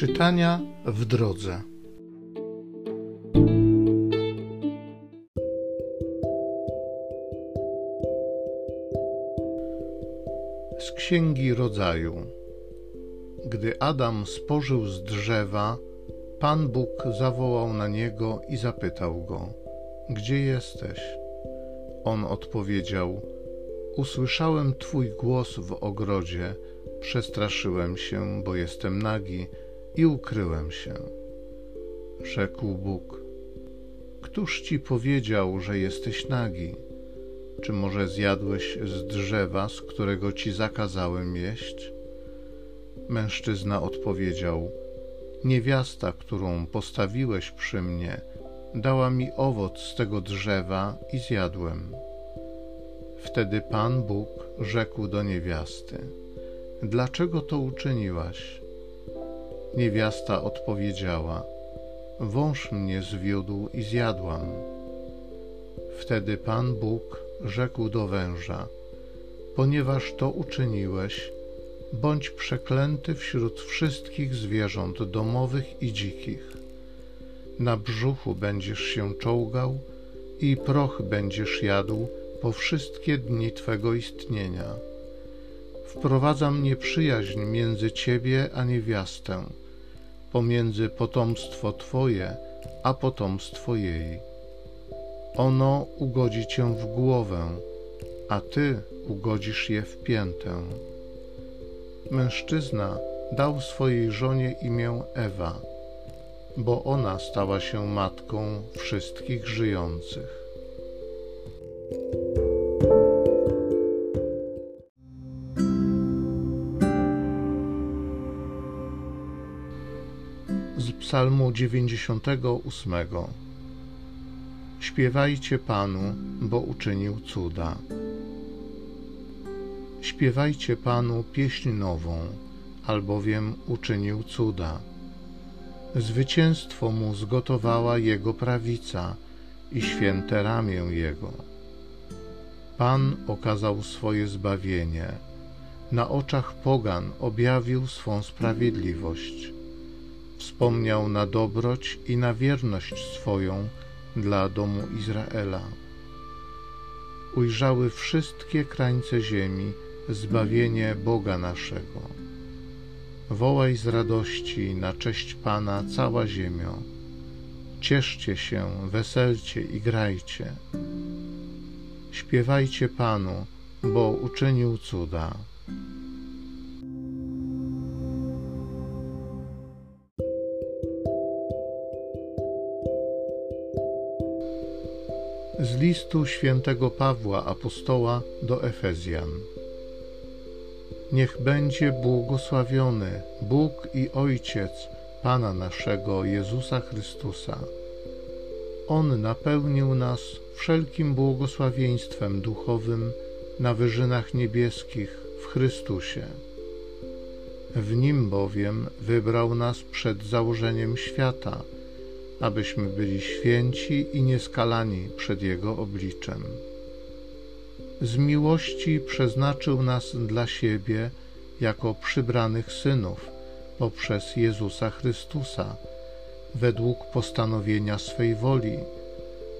Czytania w drodze. Z Księgi Rodzaju. Gdy Adam spożył z drzewa, Pan Bóg zawołał na niego i zapytał go: Gdzie jesteś? On odpowiedział: Usłyszałem Twój głos w ogrodzie, przestraszyłem się, bo jestem nagi i ukryłem się. Rzekł Bóg: Któż ci powiedział, że jesteś nagi? Czy może zjadłeś z drzewa, z którego ci zakazałem jeść? Mężczyzna odpowiedział: Niewiasta, którą postawiłeś przy mnie, dała mi owoc z tego drzewa i zjadłem. Wtedy Pan Bóg rzekł do niewiasty: Dlaczego to uczyniłaś? Niewiasta odpowiedziała: Wąż mnie zwiódł i zjadłam. Wtedy Pan Bóg rzekł do węża: Ponieważ to uczyniłeś, bądź przeklęty wśród wszystkich zwierząt domowych i dzikich. Na brzuchu będziesz się czołgał i proch będziesz jadł po wszystkie dni twego istnienia. Wprowadzam nieprzyjaźń między ciebie a niewiastę, pomiędzy potomstwo twoje a potomstwo jej. Ono ugodzi cię w głowę, a ty ugodzisz je w piętę. Mężczyzna dał swojej żonie imię Ewa, bo ona stała się matką wszystkich żyjących. Psalmu 98 Śpiewajcie Panu, bo uczynił cuda. Śpiewajcie Panu pieśń nową, albowiem uczynił cuda. Zwycięstwo mu zgotowała Jego prawica i święte ramię Jego. Pan okazał swoje zbawienie, na oczach pogan objawił swą sprawiedliwość. Wspomniał na dobroć i na wierność swoją dla domu Izraela. Ujrzały wszystkie krańce ziemi zbawienie Boga naszego. Wołaj z radości na cześć Pana cała ziemio. Cieszcie się, weselcie i grajcie. Śpiewajcie Panu, bo uczynił cuda. Listu świętego Pawła apostoła do Efezjan. Niech będzie błogosławiony Bóg i Ojciec Pana naszego Jezusa Chrystusa. On napełnił nas wszelkim błogosławieństwem duchowym na wyżynach niebieskich w Chrystusie. W Nim bowiem wybrał nas przed założeniem świata, abyśmy byli święci i nieskalani przed Jego obliczem. Z miłości przeznaczył nas dla siebie jako przybranych synów poprzez Jezusa Chrystusa, według postanowienia swej woli,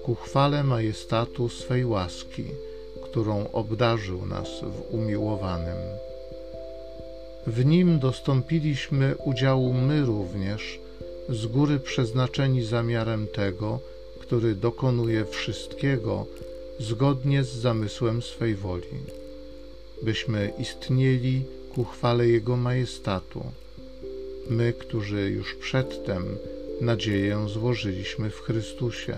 ku chwale majestatu swej łaski, którą obdarzył nas w umiłowanym. W nim dostąpiliśmy udziału my również, z góry przeznaczeni zamiarem tego, który dokonuje wszystkiego zgodnie z zamysłem swej woli, byśmy istnieli ku chwale Jego majestatu, my, którzy już przedtem nadzieję złożyliśmy w Chrystusie.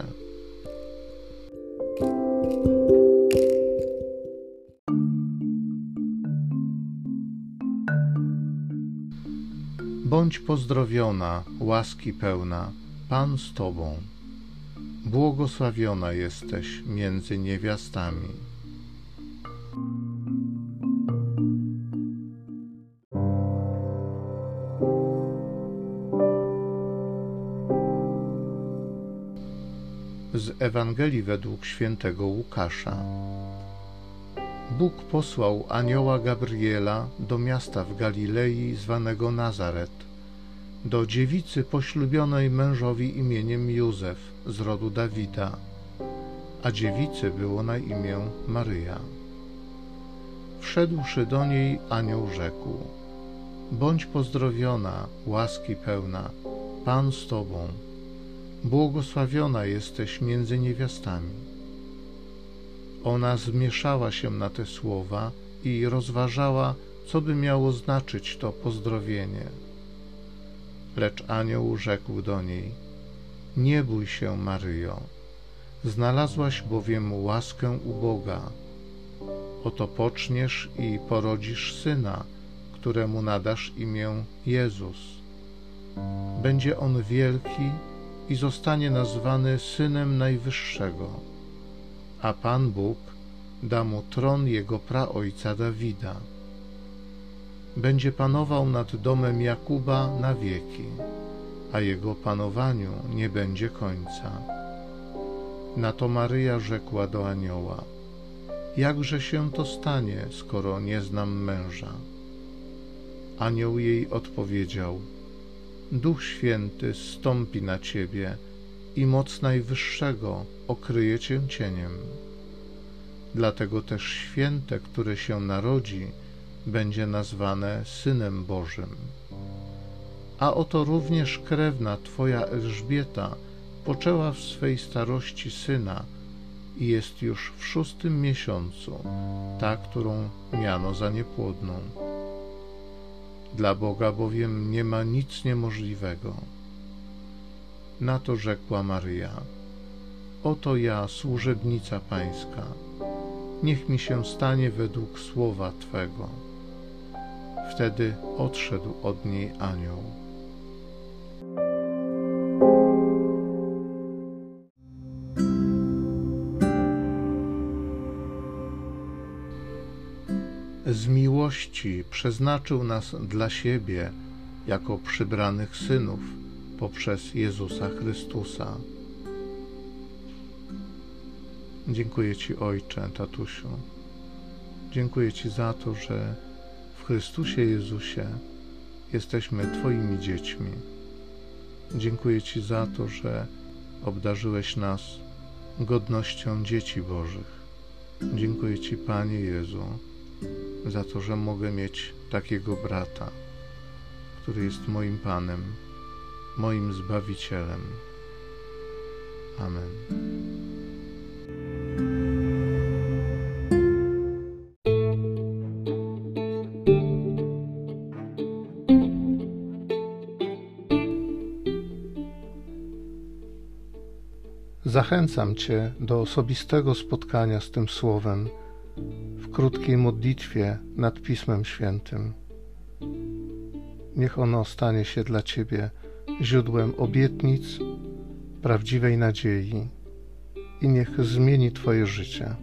Bądź pozdrowiona, łaski pełna, Pan z Tobą. Błogosławiona jesteś między niewiastami. Z Ewangelii według świętego Łukasza. Bóg posłał anioła Gabriela do miasta w Galilei zwanego Nazaret, do dziewicy poślubionej mężowi imieniem Józef z rodu Dawida, a dziewicy było na imię Maryja. Wszedłszy do niej, anioł rzekł: Bądź pozdrowiona, łaski pełna, Pan z Tobą, błogosławiona jesteś między niewiastami. Ona zmieszała się na te słowa i rozważała, co by miało znaczyć to pozdrowienie. Lecz anioł rzekł do niej: Nie bój się, Maryjo, znalazłaś bowiem łaskę u Boga. Oto poczniesz i porodzisz syna, któremu nadasz imię Jezus. Będzie on wielki i zostanie nazwany synem Najwyższego, a Pan Bóg da mu tron jego praojca Dawida będzie panował nad domem Jakuba na wieki, a jego panowaniu nie będzie końca. Na to Maryja rzekła do anioła: Jakże się to stanie, skoro nie znam męża? Anioł jej odpowiedział: Duch Święty stąpi na ciebie i moc Najwyższego okryje cię cieniem. Dlatego też święte, które się narodzi, będzie nazwane Synem Bożym. A oto również krewna Twoja Elżbieta poczęła w swej starości syna i jest już w szóstym miesiącu, ta, którą miano za niepłodną. Dla Boga bowiem nie ma nic niemożliwego. Na to rzekła Maryja: Oto ja, służebnica Pańska, niech mi się stanie według słowa Twego. Wtedy odszedł od niej anioł. Z miłości przeznaczył nas dla siebie jako przybranych synów poprzez Jezusa Chrystusa. Dziękuję Ci, Ojcze, tatusiu. Dziękuję Ci za to, że w Chrystusie Jezusie jesteśmy Twoimi dziećmi. Dziękuję Ci za to, że obdarzyłeś nas godnością dzieci Bożych. Dziękuję Ci, Panie Jezu, za to, że mogę mieć takiego brata, który jest moim Panem, moim Zbawicielem. Amen. Zachęcam Cię do osobistego spotkania z tym Słowem w krótkiej modlitwie nad Pismem Świętym. Niech ono stanie się dla Ciebie źródłem obietnic, prawdziwej nadziei i niech zmieni Twoje życie.